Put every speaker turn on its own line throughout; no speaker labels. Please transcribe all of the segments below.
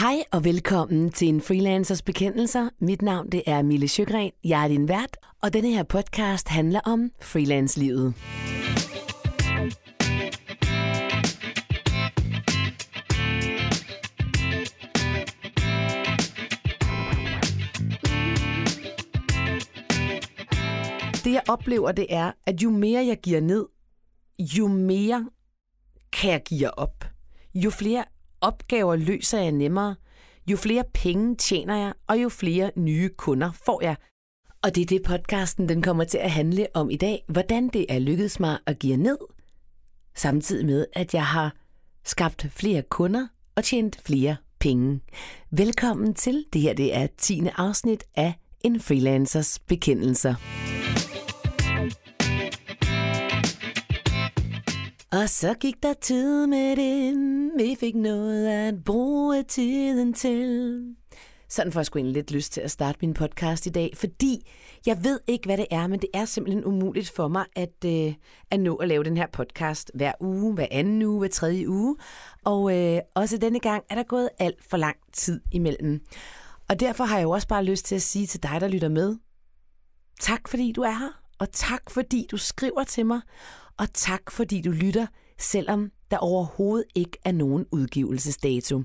Hej og velkommen til en freelancers bekendelser. Mit navn det er Mille Sjøgren. Jeg er din vært, og denne her podcast handler om freelance-livet. Det jeg oplever, det er, at jo mere jeg giver ned, jo mere kan jeg give op. Jo flere opgaver løser jeg nemmere, jo flere penge tjener jeg, og jo flere nye kunder får jeg. Og det er det podcasten den kommer til at handle om i dag, hvordan det er lykkedes mig at give ned, samtidig med at jeg har skabt flere kunder og tjent flere penge. Velkommen til, det her det er 10. afsnit af En Freelancers Bekendelser. Og så gik der tid med den vi fik noget at bruge tiden til. Sådan får jeg sgu en lidt lyst til at starte min podcast i dag, fordi jeg ved ikke, hvad det er, men det er simpelthen umuligt for mig at, øh, at nå at lave den her podcast hver uge, hver anden uge, hver tredje uge. Og øh, også denne gang er der gået alt for lang tid imellem. Og derfor har jeg jo også bare lyst til at sige til dig, der lytter med, tak fordi du er her, og tak fordi du skriver til mig, og tak fordi du lytter, selvom der overhovedet ikke er nogen udgivelsesdato.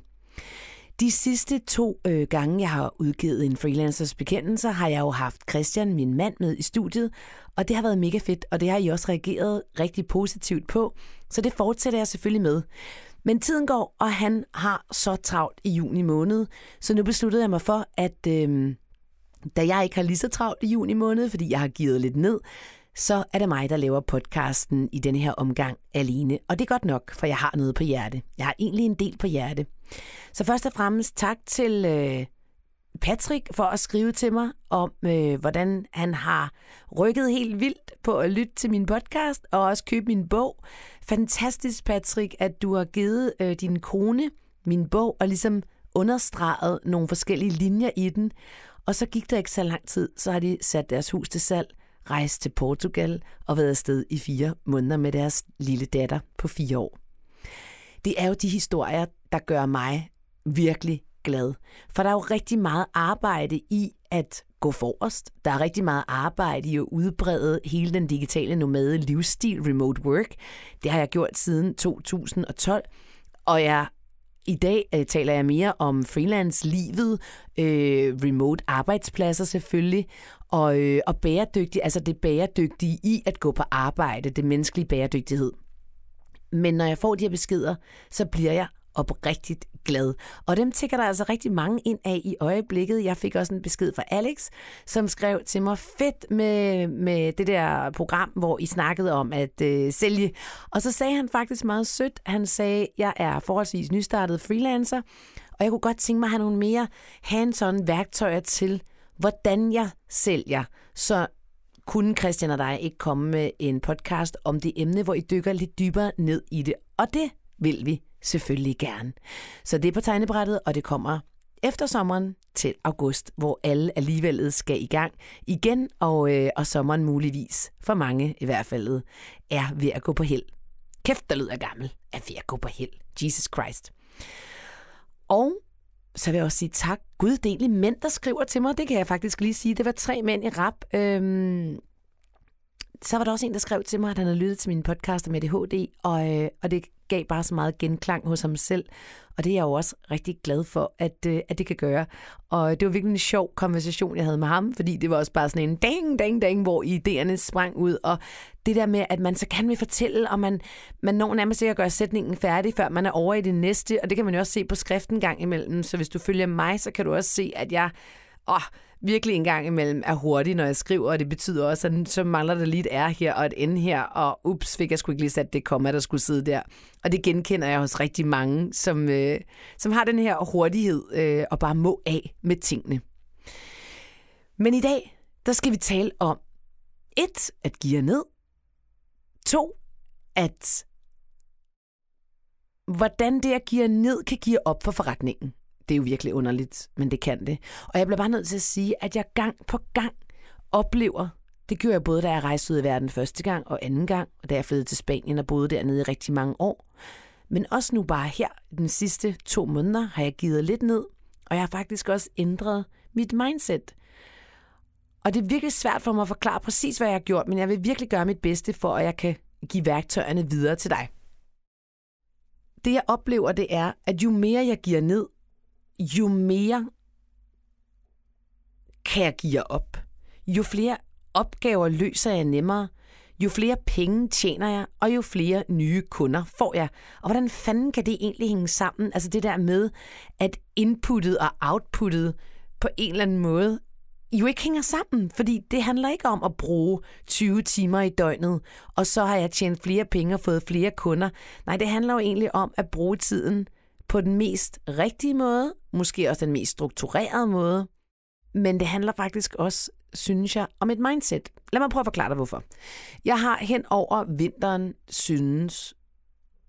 De sidste to øh, gange, jeg har udgivet en freelancers bekendelser, har jeg jo haft Christian, min mand, med i studiet, og det har været mega fedt, og det har I også reageret rigtig positivt på, så det fortsætter jeg selvfølgelig med. Men tiden går, og han har så travlt i juni måned, så nu besluttede jeg mig for, at øh, da jeg ikke har lige så travlt i juni måned, fordi jeg har givet lidt ned, så er det mig, der laver podcasten i denne her omgang alene. Og det er godt nok, for jeg har noget på hjerte. Jeg har egentlig en del på hjerte. Så først og fremmest tak til øh, Patrick for at skrive til mig om, øh, hvordan han har rykket helt vildt på at lytte til min podcast og også købe min bog. Fantastisk, Patrick, at du har givet øh, din kone min bog og ligesom understreget nogle forskellige linjer i den. Og så gik der ikke så lang tid, så har de sat deres hus til salg rejst til Portugal og været afsted i fire måneder med deres lille datter på fire år. Det er jo de historier, der gør mig virkelig glad. For der er jo rigtig meget arbejde i at gå forrest. Der er rigtig meget arbejde i at udbrede hele den digitale nomade livsstil, remote work. Det har jeg gjort siden 2012, og jeg i dag øh, taler jeg mere om freelance-livet, øh, remote arbejdspladser selvfølgelig, og, øh, og bæredygtig, altså det bæredygtige i at gå på arbejde, det menneskelige bæredygtighed. Men når jeg får de her beskeder, så bliver jeg oprigtigt glad. Og dem tigger der altså rigtig mange ind af i øjeblikket. Jeg fik også en besked fra Alex, som skrev til mig, fedt med, med det der program, hvor I snakkede om at øh, sælge. Og så sagde han faktisk meget sødt, han sagde, jeg er forholdsvis nystartet freelancer, og jeg kunne godt tænke mig at have nogle mere hands-on værktøjer til, hvordan jeg sælger. Så kunne Christian og dig ikke komme med en podcast om det emne, hvor I dykker lidt dybere ned i det. Og det vil vi selvfølgelig gerne. Så det er på tegnebrættet, og det kommer efter sommeren til august, hvor alle alligevel skal i gang igen, og, øh, og sommeren muligvis, for mange i hvert fald, er ved at gå på held. Kæft, der lyder gammel, er ved at gå på held. Jesus Christ. Og så vil jeg også sige tak. Gud, det er egentlig mænd, der skriver til mig. Det kan jeg faktisk lige sige. Det var tre mænd i rap. Øhm, så var der også en, der skrev til mig, at han havde lyttet til min podcast med ADHD, og, øh, og det gav bare så meget genklang hos ham selv. Og det er jeg jo også rigtig glad for, at, øh, at det kan gøre. Og det var virkelig en sjov konversation, jeg havde med ham, fordi det var også bare sådan en dang, dang, dang, hvor idéerne sprang ud. Og det der med, at man så kan vil fortælle, og man, man når nærmest ikke at gøre sætningen færdig, før man er over i det næste. Og det kan man jo også se på skriften gang imellem. Så hvis du følger mig, så kan du også se, at jeg... Åh, virkelig en gang imellem er hurtig, når jeg skriver, og det betyder også, at så mangler der lige et R her og et N her, og ups, fik jeg sgu ikke lige sat det komma, der skulle sidde der. Og det genkender jeg hos rigtig mange, som, øh, som har den her hurtighed øh, og bare må af med tingene. Men i dag, der skal vi tale om et, at give ned, to, at hvordan det at give ned kan give op for forretningen. Det er jo virkelig underligt, men det kan det. Og jeg bliver bare nødt til at sige, at jeg gang på gang oplever, det gjorde jeg både, da jeg rejste ud i verden første gang og anden gang, og da jeg flyttede til Spanien og boede dernede i rigtig mange år. Men også nu bare her, den sidste to måneder, har jeg givet lidt ned, og jeg har faktisk også ændret mit mindset. Og det er virkelig svært for mig at forklare præcis, hvad jeg har gjort, men jeg vil virkelig gøre mit bedste for, at jeg kan give værktøjerne videre til dig. Det jeg oplever, det er, at jo mere jeg giver ned, jo mere kan jeg give op. Jo flere opgaver løser jeg nemmere, jo flere penge tjener jeg, og jo flere nye kunder får jeg. Og hvordan fanden kan det egentlig hænge sammen? Altså det der med, at inputtet og outputtet på en eller anden måde jo ikke hænger sammen, fordi det handler ikke om at bruge 20 timer i døgnet, og så har jeg tjent flere penge og fået flere kunder. Nej, det handler jo egentlig om at bruge tiden på den mest rigtige måde, måske også den mest strukturerede måde, men det handler faktisk også, synes jeg, om et mindset. Lad mig prøve at forklare dig, hvorfor. Jeg har hen over vinteren synes,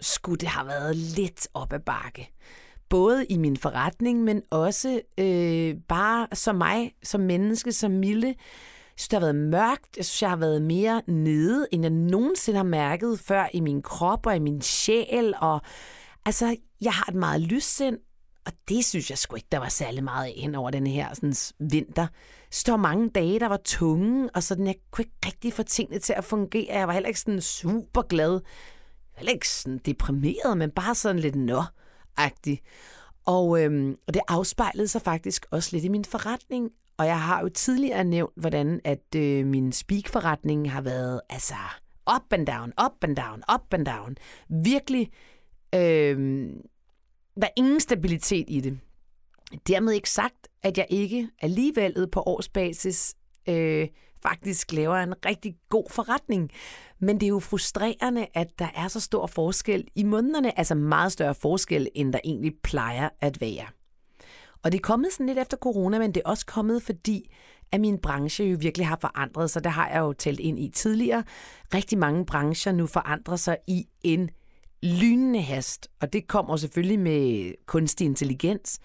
skulle det have været lidt op ad bakke både i min forretning, men også øh, bare som mig, som menneske, som Mille. Jeg synes, det har været mørkt. Jeg synes, jeg har været mere nede, end jeg nogensinde har mærket før i min krop og i min sjæl. Og altså, jeg har et meget lyssind, og det synes jeg sgu ikke, der var særlig meget af over den her sådan, vinter. Så mange dage, der var tunge, og sådan, jeg kunne ikke rigtig få tingene til at fungere. Jeg var heller ikke sådan super glad. Heller ikke sådan deprimeret, men bare sådan lidt nå agtig og, øhm, og det afspejlede sig faktisk også lidt i min forretning. Og jeg har jo tidligere nævnt, hvordan at øh, min speak-forretning har været altså up and down, up and down, up and down. Virkelig, øh, der er ingen stabilitet i det. Dermed ikke sagt, at jeg ikke alligevel på årsbasis øh, faktisk laver en rigtig god forretning. Men det er jo frustrerende, at der er så stor forskel i månederne, altså meget større forskel, end der egentlig plejer at være. Og det er kommet sådan lidt efter corona, men det er også kommet, fordi at min branche jo virkelig har forandret sig. Det har jeg jo talt ind i tidligere. Rigtig mange brancher nu forandrer sig i en lynende hast, og det kommer selvfølgelig med kunstig intelligens.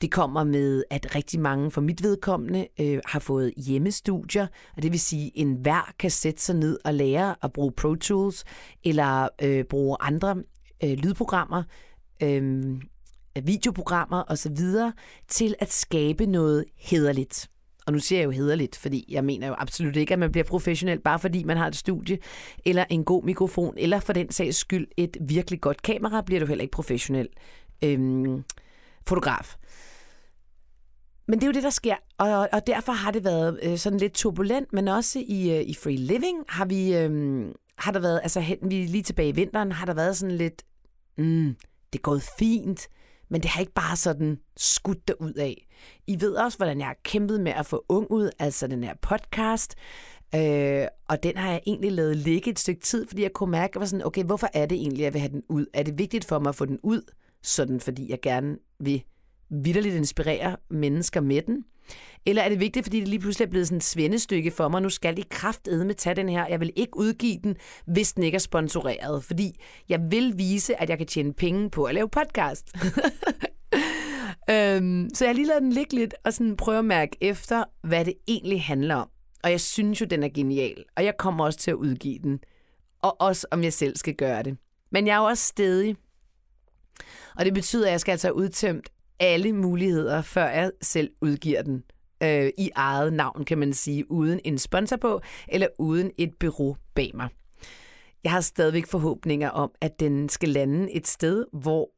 Det kommer med, at rigtig mange for mit vedkommende øh, har fået hjemmestudier, og det vil sige, at enhver kan sætte sig ned og lære at bruge Pro Tools eller øh, bruge andre øh, lydprogrammer, øh, videoprogrammer osv. til at skabe noget hederligt. Og nu siger jeg jo hederligt, fordi jeg mener jo absolut ikke, at man bliver professionel, bare fordi man har et studie, eller en god mikrofon, eller for den sags skyld et virkelig godt kamera, bliver du heller ikke professionel øhm, fotograf. Men det er jo det, der sker, og, og derfor har det været øh, sådan lidt turbulent, men også i, øh, i Free Living har vi øh, har der været, altså hen, vi lige tilbage i vinteren, har der været sådan lidt, mm, det er gået fint, men det har ikke bare sådan skudt ud af. I ved også, hvordan jeg har kæmpet med at få ung ud, altså den her podcast, øh, og den har jeg egentlig lavet ligge et stykke tid, fordi jeg kunne mærke, at jeg var sådan, okay, hvorfor er det egentlig, at jeg vil have den ud? Er det vigtigt for mig at få den ud, sådan fordi jeg gerne vil vidderligt inspirere mennesker med den? Eller er det vigtigt, fordi det lige pludselig er blevet sådan et svendestykke for mig, nu skal I kraftedme tage den her. Jeg vil ikke udgive den, hvis den ikke er sponsoreret, fordi jeg vil vise, at jeg kan tjene penge på at lave podcast. øhm, så jeg har lige lavet den ligge lidt og sådan prøve at mærke efter, hvad det egentlig handler om. Og jeg synes jo, den er genial, og jeg kommer også til at udgive den. Og også om jeg selv skal gøre det. Men jeg er jo også stedig. Og det betyder, at jeg skal altså have udtømt alle muligheder, før jeg selv udgiver den øh, i eget navn, kan man sige, uden en sponsor på, eller uden et bureau bag mig. Jeg har stadigvæk forhåbninger om, at den skal lande et sted, hvor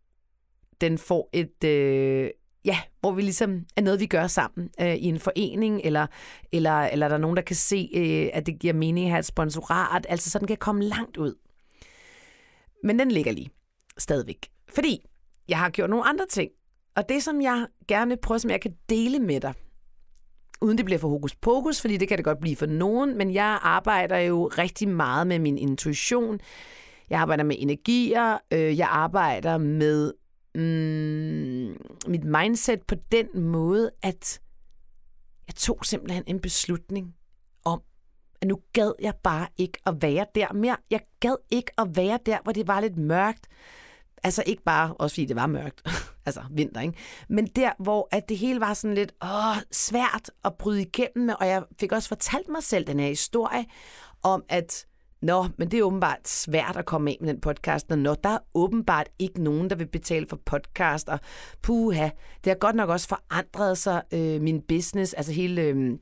den får et... Øh, ja, hvor vi ligesom er noget, vi gør sammen øh, i en forening, eller, eller, eller der er nogen, der kan se, øh, at det giver mening at have et sponsorat, altså så den kan komme langt ud. Men den ligger lige stadigvæk. Fordi jeg har gjort nogle andre ting, og det, som jeg gerne prøver, som jeg kan dele med dig, uden det bliver for hokus pokus, fordi det kan det godt blive for nogen, men jeg arbejder jo rigtig meget med min intuition. Jeg arbejder med energier, øh, jeg arbejder med mm, mit mindset på den måde, at jeg tog simpelthen en beslutning om, at nu gad jeg bare ikke at være der mere. Jeg gad ikke at være der, hvor det var lidt mørkt. Altså ikke bare, også fordi det var mørkt, altså vinter, ikke? Men der, hvor at det hele var sådan lidt åh, svært at bryde igennem med, og jeg fik også fortalt mig selv den her historie om, at Nå, men det er åbenbart svært at komme af med den podcast, når nå, der er åbenbart ikke nogen, der vil betale for podcast, og puha, det har godt nok også forandret sig, øh, min business, altså hele... Øh,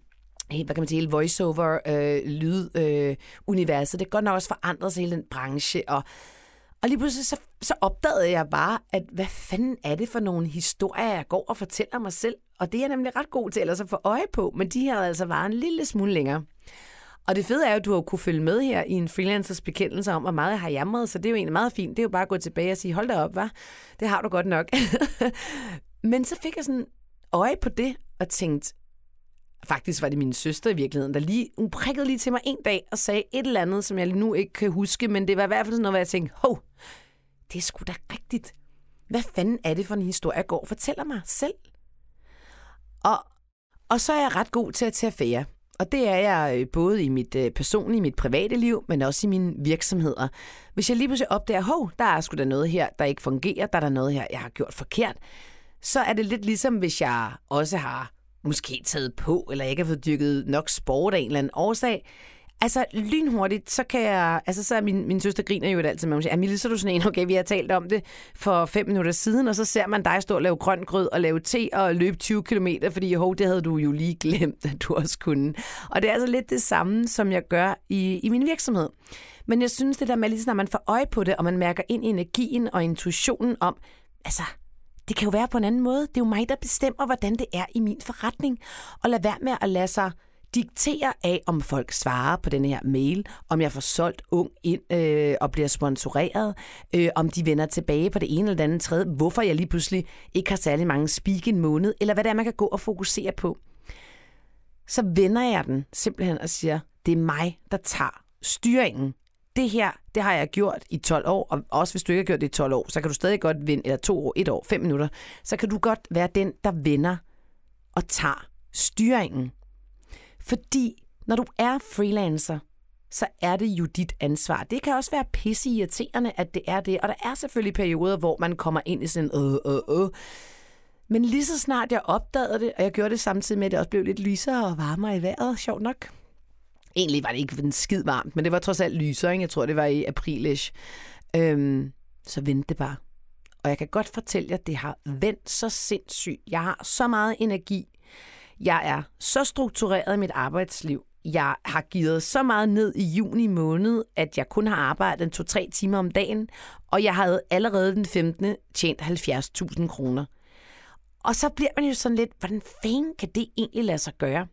hvad kan man sige, hele voiceover øh, lyd øh, universet. Det har godt nok også forandret sig hele den branche, og, og lige pludselig så, så opdagede jeg bare, at hvad fanden er det for nogle historier, jeg går og fortæller mig selv? Og det er jeg nemlig ret god til ellers at få øje på, men de her altså var en lille smule længere. Og det fede er jo, at du har kunne følge med her i en freelancers bekendelse om, hvor meget jeg har jamret, så det er jo egentlig meget fint. Det er jo bare at gå tilbage og sige, hold da op, hva? Det har du godt nok. Men så fik jeg sådan øje på det og tænkte, faktisk var det min søster i virkeligheden, der lige, hun prikkede lige til mig en dag og sagde et eller andet, som jeg nu ikke kan huske, men det var i hvert fald sådan noget, hvor jeg tænkte, hov, det er sgu da rigtigt. Hvad fanden er det for en historie, jeg går og fortæller mig selv? Og, og så er jeg ret god til at tage affære. Og det er jeg øh, både i mit øh, personlige, mit private liv, men også i mine virksomheder. Hvis jeg lige pludselig opdager, hov, der er sgu da noget her, der ikke fungerer, der er der noget her, jeg har gjort forkert, så er det lidt ligesom, hvis jeg også har måske taget på, eller ikke har fået dyrket nok sport af en eller anden årsag, Altså, lynhurtigt, så kan jeg... Altså, så er min, min søster griner jo altid med, hun siger, Amelie, så er du sådan en, okay, vi har talt om det for fem minutter siden, og så ser man dig stå og lave grøn grød og lave te og løbe 20 km, fordi hov, det havde du jo lige glemt, at du også kunne. Og det er altså lidt det samme, som jeg gør i, i min virksomhed. Men jeg synes, det der med, lige når man får øje på det, og man mærker ind i energien og intuitionen om, altså, det kan jo være på en anden måde. Det er jo mig, der bestemmer, hvordan det er i min forretning. Og lad være med at lade sig diktere af, om folk svarer på den her mail, om jeg får solgt ung ind øh, og bliver sponsoreret, øh, om de vender tilbage på det ene eller det andet tredje, hvorfor jeg lige pludselig ikke har særlig mange speak en måned, eller hvad det er, man kan gå og fokusere på. Så vender jeg den simpelthen og siger, det er mig, der tager styringen. Det her, det har jeg gjort i 12 år, og også hvis du ikke har gjort det i 12 år, så kan du stadig godt vinde, eller to år, et år, fem minutter, så kan du godt være den, der vender og tager styringen. Fordi når du er freelancer, så er det jo dit ansvar. Det kan også være pisse irriterende, at det er det. Og der er selvfølgelig perioder, hvor man kommer ind i sådan øh, øh, øh. Men lige så snart jeg opdagede det, og jeg gjorde det samtidig med, at det også blev lidt lysere og varmere i vejret, sjovt nok. Egentlig var det ikke den skid varmt, men det var trods alt lysere, ikke? Jeg tror, det var i aprilish. Øhm, så vendte det bare. Og jeg kan godt fortælle jer, at det har vendt så sindssygt. Jeg har så meget energi jeg er så struktureret i mit arbejdsliv. Jeg har givet så meget ned i juni måned, at jeg kun har arbejdet 2-3 timer om dagen, og jeg havde allerede den 15. tjent 70.000 kroner. Og så bliver man jo sådan lidt, hvordan fanden kan det egentlig lade sig gøre?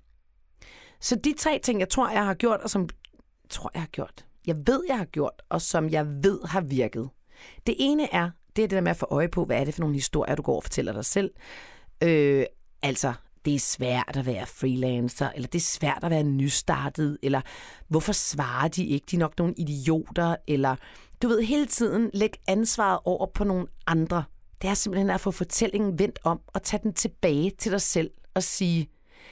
Så de tre ting, jeg tror, jeg har gjort, og som tror, jeg har gjort, jeg ved, jeg har gjort, og som jeg ved har virket. Det ene er, det er det der med at få øje på, hvad er det for nogle historier, du går og fortæller dig selv. Øh, altså, det er svært at være freelancer, eller det er svært at være nystartet, eller hvorfor svarer de ikke, de er nok nogle idioter, eller du ved, hele tiden læg ansvaret over på nogle andre. Det er simpelthen at få fortællingen vendt om og tage den tilbage til dig selv og sige,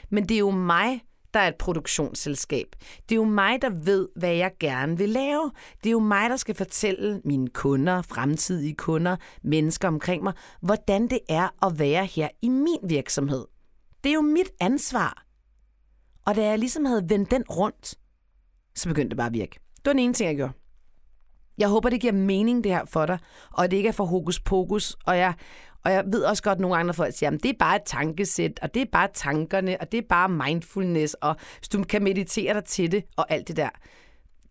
men det er jo mig, der er et produktionsselskab. Det er jo mig, der ved, hvad jeg gerne vil lave. Det er jo mig, der skal fortælle mine kunder, fremtidige kunder, mennesker omkring mig, hvordan det er at være her i min virksomhed. Det er jo mit ansvar. Og da jeg ligesom havde vendt den rundt, så begyndte det bare at virke. Det var den ene ting, jeg gjorde. Jeg håber, det giver mening det her for dig, og det ikke er for hokus pokus. Og jeg, og jeg ved også godt, at nogle andre folk siger, at det er bare et tankesæt, og det er bare tankerne, og det er bare mindfulness, og hvis du kan meditere dig til det, og alt det der.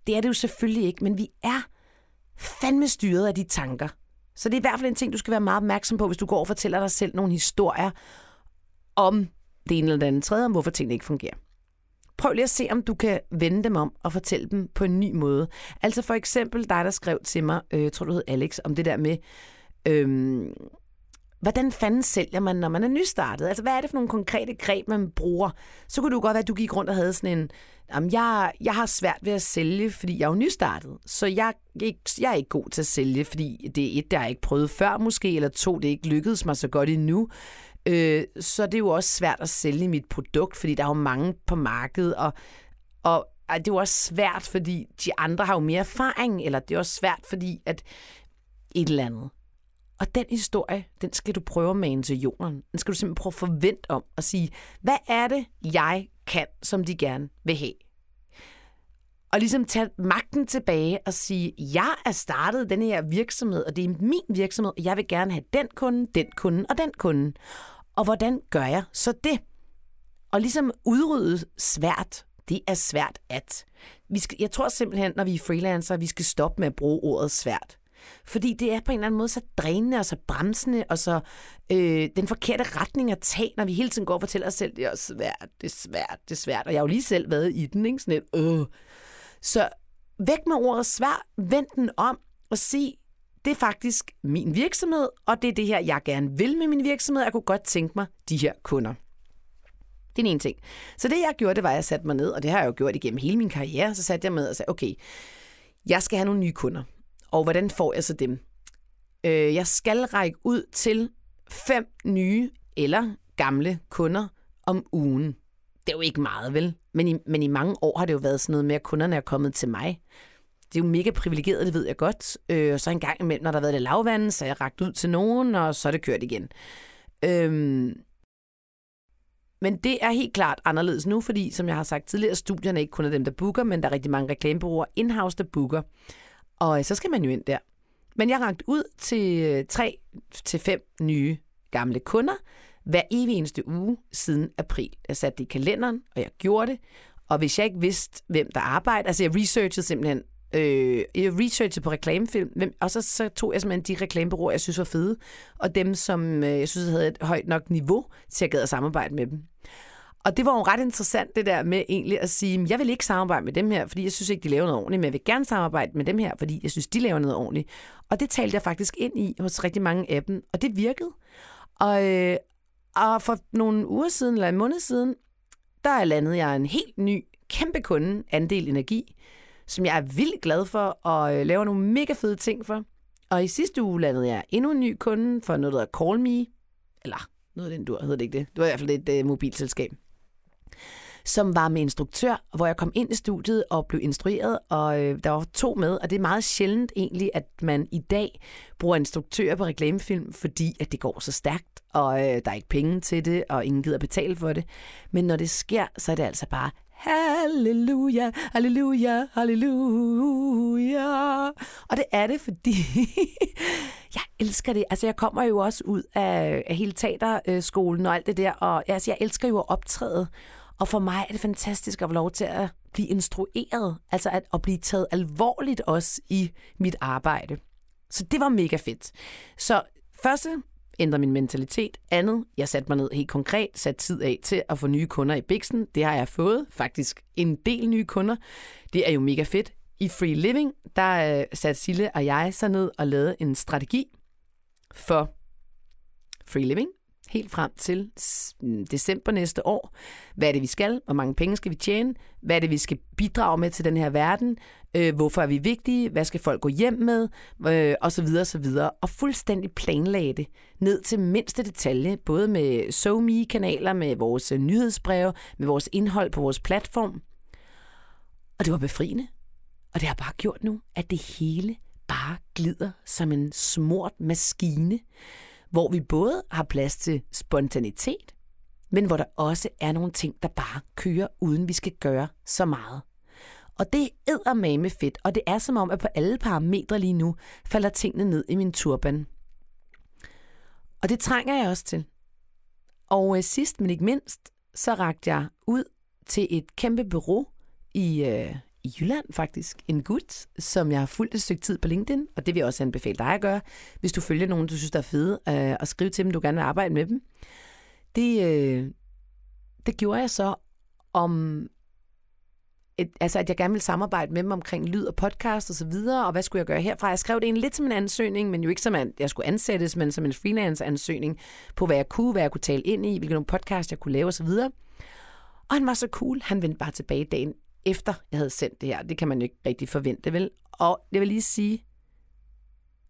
Det er det jo selvfølgelig ikke, men vi er fandme styret af de tanker. Så det er i hvert fald en ting, du skal være meget opmærksom på, hvis du går og fortæller dig selv nogle historier om det ene eller det andet tredje, om hvorfor tingene ikke fungerer. Prøv lige at se, om du kan vende dem om og fortælle dem på en ny måde. Altså for eksempel dig, der skrev til mig, øh, jeg tror du hed Alex, om det der med, øh, hvordan fanden sælger man, når man er nystartet? Altså hvad er det for nogle konkrete greb, man bruger? Så kunne du godt være, at du gik rundt og havde sådan en, jamen jeg, jeg har svært ved at sælge, fordi jeg er jo nystartet. Så jeg, jeg, jeg er ikke god til at sælge, fordi det er et, der jeg ikke prøvet før måske, eller to, det ikke lykkedes mig så godt endnu øh, så det er jo også svært at sælge mit produkt, fordi der er jo mange på markedet, og, og det er jo også svært, fordi de andre har jo mere erfaring, eller det er også svært, fordi at et eller andet. Og den historie, den skal du prøve at mane til jorden. Den skal du simpelthen prøve at forvente om og sige, hvad er det, jeg kan, som de gerne vil have? og ligesom tage magten tilbage og sige, jeg er startet den her virksomhed, og det er min virksomhed, og jeg vil gerne have den kunde, den kunde og den kunde. Og hvordan gør jeg så det? Og ligesom udrydde svært. Det er svært at. Vi skal, jeg tror simpelthen, når vi er freelancer, vi skal stoppe med at bruge ordet svært. Fordi det er på en eller anden måde så drænende og så bremsende og så øh, den forkerte retning at tage, når vi hele tiden går og fortæller os selv, det er svært, det er svært, det er svært. Og jeg har jo lige selv været i den, ikke? Sådan et, øh. Så væk med ordet svær, vend den om og sig, det er faktisk min virksomhed, og det er det her, jeg gerne vil med min virksomhed. Jeg kunne godt tænke mig de her kunder. Det er den ene ting. Så det, jeg gjorde, det var, at jeg satte mig ned, og det har jeg jo gjort igennem hele min karriere. Så satte jeg med og sagde, okay, jeg skal have nogle nye kunder. Og hvordan får jeg så dem? Øh, jeg skal række ud til fem nye eller gamle kunder om ugen. Det er jo ikke meget, vel? Men i, men i mange år har det jo været sådan noget med, at kunderne er kommet til mig. Det er jo mega privilegeret, det ved jeg godt. Øh, og så en gang imellem, når der har været lidt lavvand, så er jeg ragt ud til nogen, og så er det kørt igen. Øhm, men det er helt klart anderledes nu, fordi som jeg har sagt tidligere, studierne er ikke kun er dem, der booker, men der er rigtig mange reklamebureauer in-house, der booker. Og øh, så skal man jo ind der. Men jeg ragt ud til øh, tre til fem nye gamle kunder hver evig eneste uge siden april. Jeg satte det i kalenderen, og jeg gjorde det. Og hvis jeg ikke vidste, hvem der arbejder, altså jeg researchede simpelthen øh, jeg researchede på reklamefilm, og så, så tog jeg simpelthen de reklamebureauer, jeg synes var fede, og dem, som øh, jeg synes havde et højt nok niveau til at gade at samarbejde med dem. Og det var jo ret interessant det der med egentlig at sige, jeg vil ikke samarbejde med dem her, fordi jeg synes ikke, de laver noget ordentligt, men jeg vil gerne samarbejde med dem her, fordi jeg synes, de laver noget ordentligt. Og det talte jeg faktisk ind i hos rigtig mange af dem, og det virkede. Og, øh, og for nogle uger siden, eller en måned siden, der landede jeg en helt ny, kæmpe kunde, Andel Energi, som jeg er vildt glad for og øh, laver nogle mega fede ting for. Og i sidste uge landede jeg endnu en ny kunde for noget, der hedder Call Me. Eller noget af den dur, hedder det ikke det. Det var i hvert fald et uh, mobilselskab som var med instruktør, hvor jeg kom ind i studiet og blev instrueret, og øh, der var to med, og det er meget sjældent egentlig, at man i dag bruger instruktører på reklamefilm, fordi at det går så stærkt, og øh, der er ikke penge til det, og ingen gider betale for det. Men når det sker, så er det altså bare Halleluja, halleluja, halleluja. Og det er det, fordi jeg elsker det. Altså, jeg kommer jo også ud af, af hele teaterskolen og alt det der, og altså, jeg elsker jo at optræde. Og for mig er det fantastisk at få lov til at blive instrueret, altså at, at blive taget alvorligt også i mit arbejde. Så det var mega fedt. Så første, ændre min mentalitet. Andet, jeg satte mig ned helt konkret, satte tid af til at få nye kunder i Bixen. Det har jeg fået, faktisk en del nye kunder. Det er jo mega fedt. I Free Living, der øh, satte Sille og jeg sig ned og lavede en strategi for Free Living helt frem til mm, december næste år. Hvad er det, vi skal? Hvor mange penge skal vi tjene? Hvad er det, vi skal bidrage med til den her verden? Øh, hvorfor er vi vigtige? Hvad skal folk gå hjem med? Øh, og så videre, og så videre. Og fuldstændig planlagde det ned til mindste detalje, både med SoMe-kanaler, med vores øh, nyhedsbreve, med vores indhold på vores platform. Og det var befriende. Og det har bare gjort nu, at det hele bare glider som en smurt maskine hvor vi både har plads til spontanitet, men hvor der også er nogle ting, der bare kører, uden vi skal gøre så meget. Og det er med fedt, og det er som om, at på alle parametre lige nu falder tingene ned i min turban. Og det trænger jeg også til. Og øh, sidst, men ikke mindst, så rakte jeg ud til et kæmpe bureau i, øh, i Jylland faktisk. En gut, som jeg har fulgt et stykke tid på LinkedIn, og det vil jeg også anbefale dig at gøre, hvis du følger nogen, du synes, der er fede, øh, og skrive til dem, du gerne vil arbejde med dem. Det, øh, det gjorde jeg så om et, altså at jeg gerne ville samarbejde med dem omkring lyd og podcast og så videre, og hvad skulle jeg gøre herfra? Jeg skrev det egentlig lidt som en ansøgning, men jo ikke som at jeg skulle ansættes, men som en freelance-ansøgning på, hvad jeg kunne, hvad jeg kunne tale ind i, hvilke podcast jeg kunne lave og så videre. Og han var så cool, han vendte bare tilbage dagen efter jeg havde sendt det her. Det kan man jo ikke rigtig forvente, vel? Og det vil lige sige,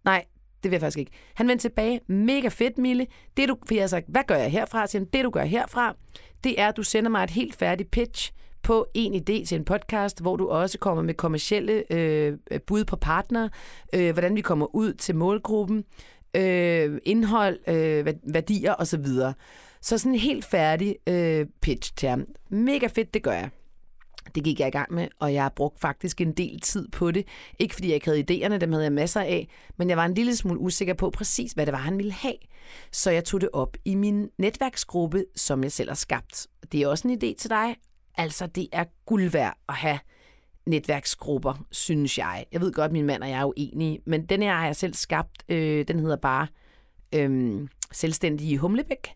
nej, det vil jeg faktisk ikke. Han vendte tilbage, mega fedt, Mille. Det du, for jeg har sagt, hvad gør jeg herfra? Så det du gør herfra, det er, at du sender mig et helt færdigt pitch på en idé til en podcast, hvor du også kommer med kommercielle øh, bud på partner, øh, hvordan vi kommer ud til målgruppen, øh, indhold, øh, værdier osv. Så sådan en helt færdig øh, pitch til ham. Mega fedt, det gør jeg. Det gik jeg i gang med, og jeg brugte faktisk en del tid på det. Ikke fordi jeg ikke havde idéerne, dem havde jeg masser af, men jeg var en lille smule usikker på præcis, hvad det var, han ville have. Så jeg tog det op i min netværksgruppe, som jeg selv har skabt. Det er også en idé til dig. Altså, det er guld værd at have netværksgrupper, synes jeg. Jeg ved godt, at min mand og jeg er uenige, men den her har jeg selv skabt. Øh, den hedder bare øh, Selvstændige Humlebæk.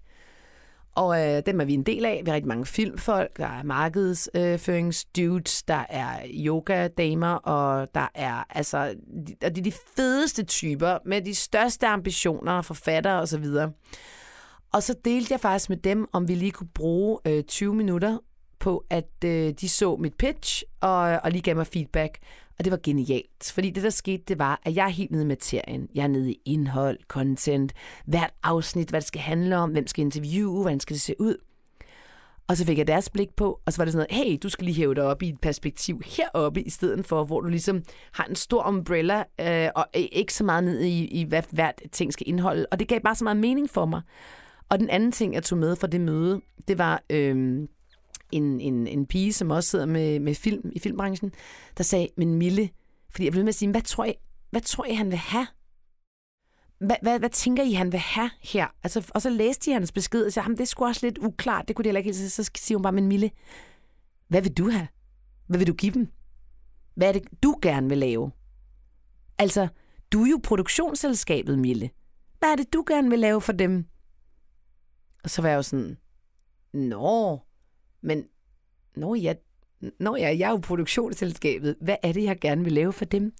Og øh, dem er vi en del af. Vi har rigtig mange filmfolk, der er markedsføringsdudes, øh, der er yoga-damer, og der er altså og de, de fedeste typer med de største ambitioner, forfattere osv. Og så delte jeg faktisk med dem, om vi lige kunne bruge øh, 20 minutter på, at øh, de så mit pitch og, og lige gav mig feedback. Og det var genialt, fordi det, der skete, det var, at jeg er helt nede i materien. Jeg er nede i indhold, content, hvert afsnit, hvad det skal handle om, hvem skal interviewe, hvordan skal det se ud. Og så fik jeg deres blik på, og så var det sådan noget, hey, du skal lige hæve dig op i et perspektiv heroppe, i stedet for, hvor du ligesom har en stor umbrella, øh, og ikke så meget ned i, i, hvad hvert ting skal indeholde. Og det gav bare så meget mening for mig. Og den anden ting, jeg tog med fra det møde, det var... Øh, en, en, en pige, som også sidder med, med film i filmbranchen, der sagde, men Mille, fordi jeg blev med at sige, hvad tror I, hvad tror I, han vil have? Hvad, hvad, hvad tænker I, han vil have her? Altså, og så læste de hans besked og sagde, det er sgu også lidt uklart, det kunne de heller ikke Så siger hun bare, men Mille, hvad vil du have? Hvad vil du give dem? Hvad er det, du gerne vil lave? Altså, du er jo produktionsselskabet, Mille. Hvad er det, du gerne vil lave for dem? Og så var jeg jo sådan, Nå, men når jeg, når jeg, jeg er jo produktionsselskabet, hvad er det, jeg gerne vil lave for dem?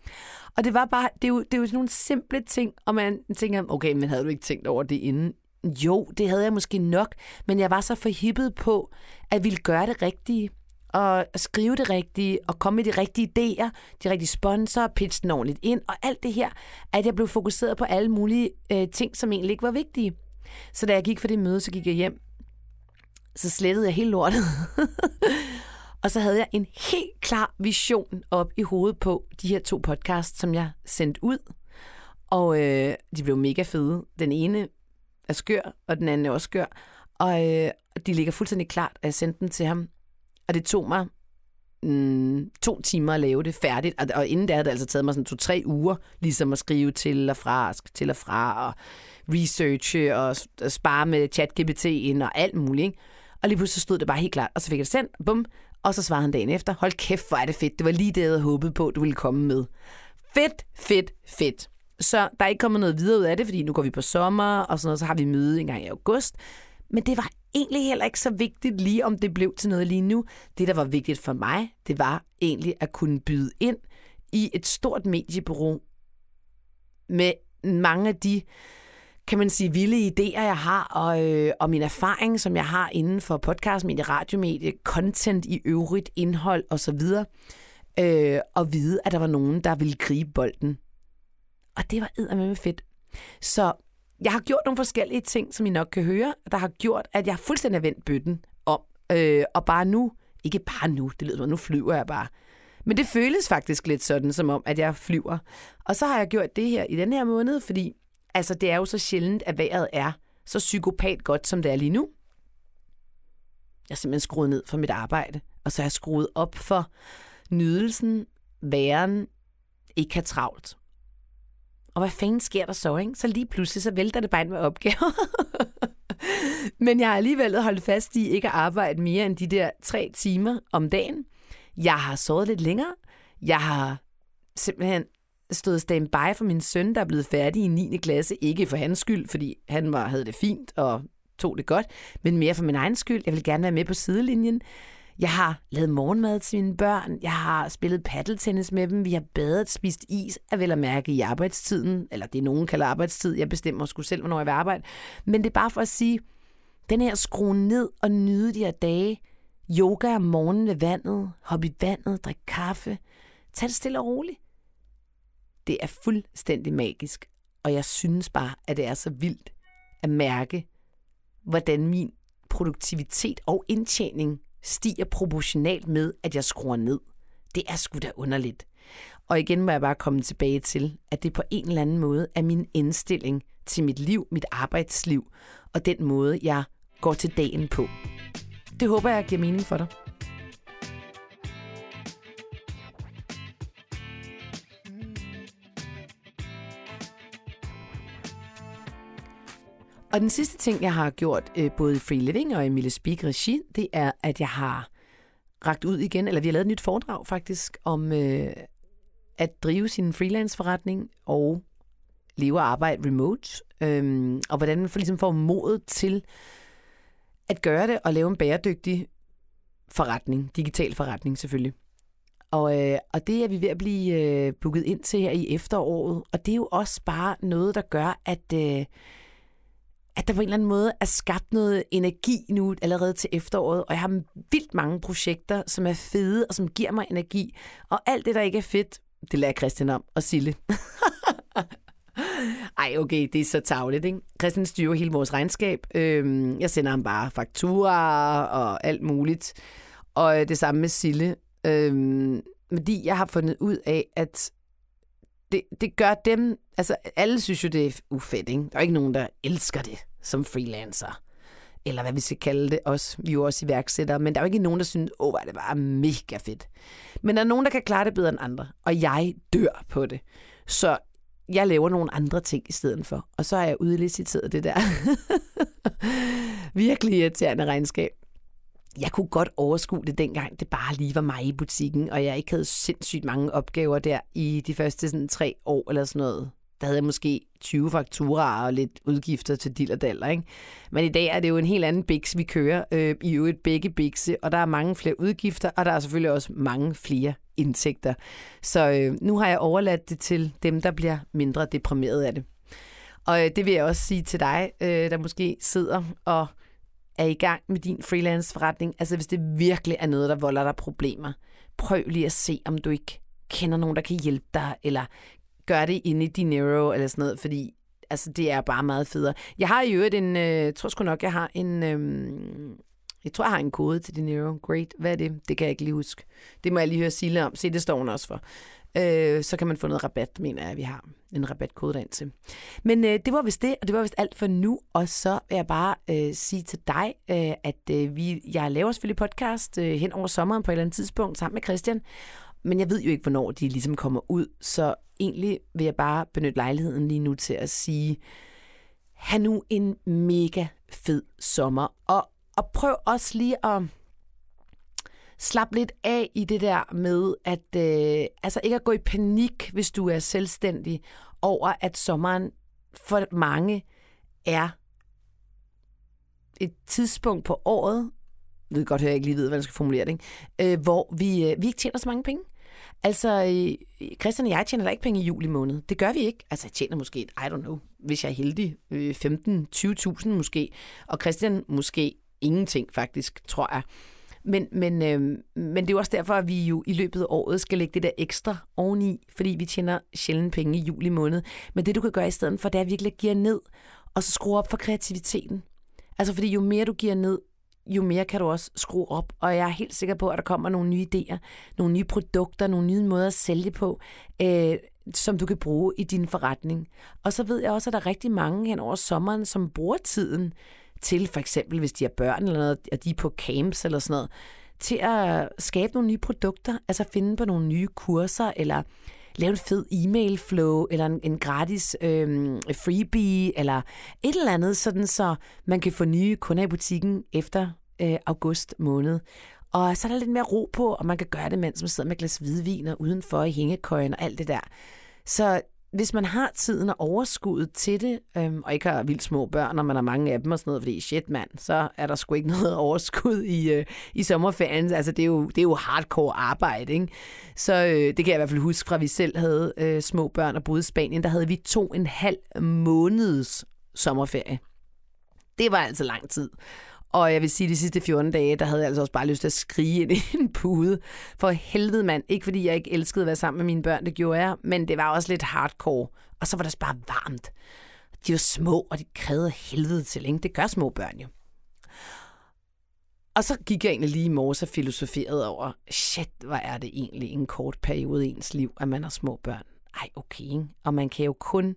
Og det var bare, det er jo, det er jo sådan nogle simple ting, og man tænker, okay, men havde du ikke tænkt over det inden? Jo, det havde jeg måske nok, men jeg var så forhippet på, at ville gøre det rigtige, og skrive det rigtige, og komme med de rigtige idéer, de rigtige sponsorer, pitche den ordentligt ind, og alt det her, at jeg blev fokuseret på alle mulige øh, ting, som egentlig ikke var vigtige. Så da jeg gik for det møde, så gik jeg hjem så slettede jeg hele lortet. og så havde jeg en helt klar vision op i hovedet på de her to podcasts, som jeg sendte ud. Og øh, de blev mega fede. Den ene er skør, og den anden er også skør. Og øh, de ligger fuldstændig klart, at jeg sendte dem til ham. Og det tog mig mm, to timer at lave det færdigt. Og, og inden det havde det altså taget mig sådan to-tre uger, ligesom at skrive til og fra, til og fra, og researche og spare med ChatGPT ind og alt muligt. Ikke? Og lige pludselig stod det bare helt klart, og så fik jeg det sendt, bum, og så svarede han dagen efter, hold kæft, hvor er det fedt. Det var lige det, jeg havde håbet på, du ville komme med. Fedt, fedt, fedt. Så der er ikke kommet noget videre ud af det, fordi nu går vi på sommer, og sådan noget, så har vi møde en gang i august. Men det var egentlig heller ikke så vigtigt lige, om det blev til noget lige nu. Det, der var vigtigt for mig, det var egentlig at kunne byde ind i et stort mediebureau med mange af de kan man sige, vilde idéer, jeg har, og, øh, og min erfaring, som jeg har inden for podcast, medie, radiomedie, content i øvrigt, indhold osv., øh, og vide, at der var nogen, der ville gribe bolden. Og det var eddermame fedt. Så jeg har gjort nogle forskellige ting, som I nok kan høre, der har gjort, at jeg fuldstændig vendt bøtten om. Øh, og bare nu, ikke bare nu, det lyder som, nu flyver jeg bare. Men det føles faktisk lidt sådan, som om, at jeg flyver. Og så har jeg gjort det her i den her måned, fordi Altså, det er jo så sjældent, at vejret er så psykopat godt, som det er lige nu. Jeg har simpelthen skruet ned for mit arbejde, og så har jeg skruet op for nydelsen, væren, ikke har travlt. Og hvad fanden sker der så, ikke? Så lige pludselig, så vælter det bare ind med opgaver. Men jeg har alligevel holdt fast i ikke at arbejde mere end de der tre timer om dagen. Jeg har sovet lidt længere. Jeg har simpelthen stod standby for min søn, der er blevet færdig i 9. klasse. Ikke for hans skyld, fordi han var, havde det fint og tog det godt, men mere for min egen skyld. Jeg vil gerne være med på sidelinjen. Jeg har lavet morgenmad til mine børn. Jeg har spillet paddeltennis med dem. Vi har badet, spist is, er vel at mærke i arbejdstiden. Eller det nogen kalder arbejdstid. Jeg bestemmer sgu selv, hvornår jeg vil arbejde. Men det er bare for at sige, den her skrue ned og nyde de her dage. Yoga om morgenen ved vandet. Hoppe i vandet, drikke kaffe. Tag det stille og roligt. Det er fuldstændig magisk, og jeg synes bare, at det er så vildt at mærke, hvordan min produktivitet og indtjening stiger proportionalt med, at jeg skruer ned. Det er sgu da underligt. Og igen må jeg bare komme tilbage til, at det på en eller anden måde er min indstilling til mit liv, mit arbejdsliv, og den måde, jeg går til dagen på. Det håber jeg giver mening for dig. Og den sidste ting, jeg har gjort, øh, både i Free Living og i Mille Speak Regi, det er, at jeg har ragt ud igen, eller vi har lavet et nyt foredrag faktisk, om øh, at drive sin freelance-forretning og leve og arbejde remote, øh, og hvordan man ligesom får modet til at gøre det og lave en bæredygtig forretning, digital forretning selvfølgelig. Og, øh, og det er vi ved at blive øh, booket ind til her i efteråret, og det er jo også bare noget, der gør, at... Øh, at der på en eller anden måde er skabt noget energi nu allerede til efteråret, og jeg har vildt mange projekter, som er fede og som giver mig energi. Og alt det, der ikke er fedt, det lærer Christian om og Sille. Ej, okay, det er så tavligt, ikke? Christian styrer hele vores regnskab. Øhm, jeg sender ham bare fakturer og alt muligt. Og øh, det samme med Sille. Øhm, fordi jeg har fundet ud af, at det, det gør dem... Altså, alle synes jo, det er ufedt, ikke? Der er ikke nogen, der elsker det som freelancer. Eller hvad vi skal kalde det også. Vi er jo også iværksættere. Men der er jo ikke nogen, der synes, åh, oh, det var mega fedt. Men der er nogen, der kan klare det bedre end andre. Og jeg dør på det. Så jeg laver nogle andre ting i stedet for. Og så er jeg udliciteret det der virkelig irriterende regnskab. Jeg kunne godt overskue det dengang, det bare lige var mig i butikken, og jeg ikke havde sindssygt mange opgaver der i de første sådan, tre år eller sådan noget der havde jeg måske 20 fakturer og lidt udgifter til dill og daller, ikke? Men i dag er det jo en helt anden biks, vi kører. Øh, I øvrigt begge bikse, og der er mange flere udgifter, og der er selvfølgelig også mange flere indtægter. Så øh, nu har jeg overladt det til dem, der bliver mindre deprimeret af det. Og øh, det vil jeg også sige til dig, øh, der måske sidder og er i gang med din freelance forretning. Altså hvis det virkelig er noget, der volder dig problemer, prøv lige at se, om du ikke kender nogen, der kan hjælpe dig, eller gør det inde i Dinero eller sådan noget, fordi altså, det er bare meget federe. Jeg har i øvrigt en, øh, tror sgu nok, jeg har en, øh, jeg tror, jeg har en kode til Dinero. Great. Hvad er det? Det kan jeg ikke lige huske. Det må jeg lige høre Sille om. Se, det står hun også for. Øh, så kan man få noget rabat, mener jeg, at vi har en rabatkode derind til. Men øh, det var vist det, og det var vist alt for nu. Og så vil jeg bare øh, sige til dig, øh, at øh, vi, jeg laver selvfølgelig podcast øh, hen over sommeren på et eller andet tidspunkt sammen med Christian. Men jeg ved jo ikke, hvornår de ligesom kommer ud, så egentlig vil jeg bare benytte lejligheden lige nu til at sige, have nu en mega fed sommer, og, og prøv også lige at slappe lidt af i det der med, at øh, altså ikke at gå i panik, hvis du er selvstændig, over at sommeren for mange er et tidspunkt på året, jeg ved godt, at jeg ikke lige ved, hvordan jeg skal formulere det, ikke? Øh, hvor vi, øh, vi ikke tjener så mange penge. Altså, øh, Christian og jeg tjener da ikke penge i juli måned. Det gør vi ikke. Altså, jeg tjener måske, I don't know, hvis jeg er heldig, øh, 15-20.000 måske. Og Christian måske ingenting faktisk, tror jeg. Men, men, øh, men det er jo også derfor, at vi jo i løbet af året skal lægge det der ekstra oveni, fordi vi tjener sjældent penge i juli måned. Men det, du kan gøre i stedet for, det er virkelig at give ned, og så skrue op for kreativiteten. Altså, fordi jo mere du giver ned, jo mere kan du også skrue op. Og jeg er helt sikker på, at der kommer nogle nye idéer, nogle nye produkter, nogle nye måder at sælge på, øh, som du kan bruge i din forretning. Og så ved jeg også, at der er rigtig mange hen over sommeren, som bruger tiden til, for eksempel hvis de har børn eller noget, og de er på camps eller sådan noget, til at skabe nogle nye produkter, altså finde på nogle nye kurser, eller lave en fed e-mail flow, eller en, en gratis øhm, freebie, eller et eller andet, sådan så man kan få nye kunder i butikken efter øh, august måned. Og så er der lidt mere ro på, og man kan gøre det, mens man sidder med et glas hvidvin og udenfor i hængekøjen og alt det der. Så hvis man har tiden og overskuddet til det, øhm, og ikke har vildt små børn, og man har mange af dem og sådan noget, fordi shit mand, så er der sgu ikke noget overskud i, øh, i sommerferien. Altså det er, jo, det er jo hardcore arbejde, ikke? Så øh, det kan jeg i hvert fald huske fra, at vi selv havde øh, små børn og boede i Spanien. Der havde vi to en halv måneds sommerferie. Det var altså lang tid. Og jeg vil sige, at de sidste 14 dage, der havde jeg altså også bare lyst til at skrige ind i en pude. For helvede mand. Ikke fordi jeg ikke elskede at være sammen med mine børn, det gjorde jeg. Men det var også lidt hardcore. Og så var det bare varmt. De var små, og de krævede helvede til. Ikke? Det gør små børn jo. Og så gik jeg egentlig lige i morges og filosoferede over, shit, hvor er det egentlig en kort periode i ens liv, at man har små børn. Ej, okay. Ikke? Og man kan jo kun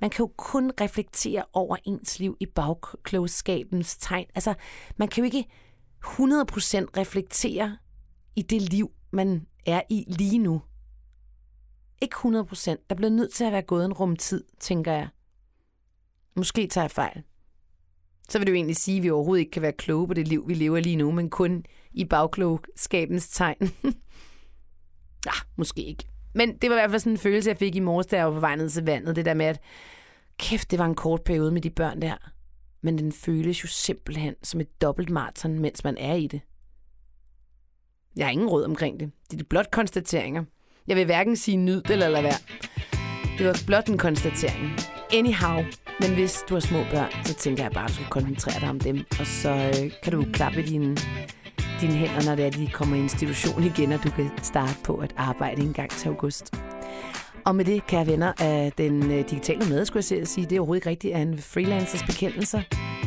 man kan jo kun reflektere over ens liv i bagklogskabens tegn. Altså, man kan jo ikke 100% reflektere i det liv, man er i lige nu. Ikke 100%. Der bliver nødt til at være gået en rum tid, tænker jeg. Måske tager jeg fejl. så vil det jo egentlig sige, at vi overhovedet ikke kan være kloge på det liv, vi lever lige nu, men kun i bagklogskabens tegn. ja, ah, måske ikke. Men det var i hvert fald sådan en følelse, jeg fik i morges, da jeg var på vej ned til vandet. Det der med, at kæft, det var en kort periode med de børn der. Men den føles jo simpelthen som et dobbelt maraton, mens man er i det. Jeg har ingen råd omkring det. Det er de blot konstateringer. Jeg vil hverken sige nyd det eller lade være. Det var blot en konstatering. Anyhow, men hvis du har små børn, så tænker jeg bare, at du skal koncentrere dig om dem. Og så øh, kan du klappe dine, dine hænder, når det er, de kommer i institution igen, og du kan starte på at arbejde en gang til august. Og med det, kære venner af den øh, digitale med, skulle jeg sige, det er overhovedet ikke rigtigt er en freelancers bekendelser.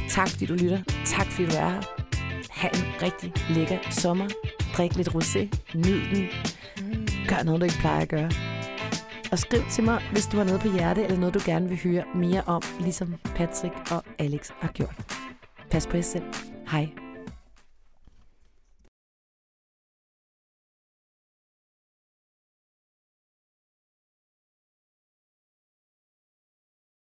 Tak fordi du lytter. Tak fordi du er her. Ha' en rigtig lækker sommer. Drik lidt rosé. Nyd den. Gør noget, du ikke plejer at gøre. Og skriv til mig, hvis du har noget på hjerte, eller noget, du gerne vil høre mere om, ligesom Patrick og Alex har gjort. Pas på jer selv. Hej.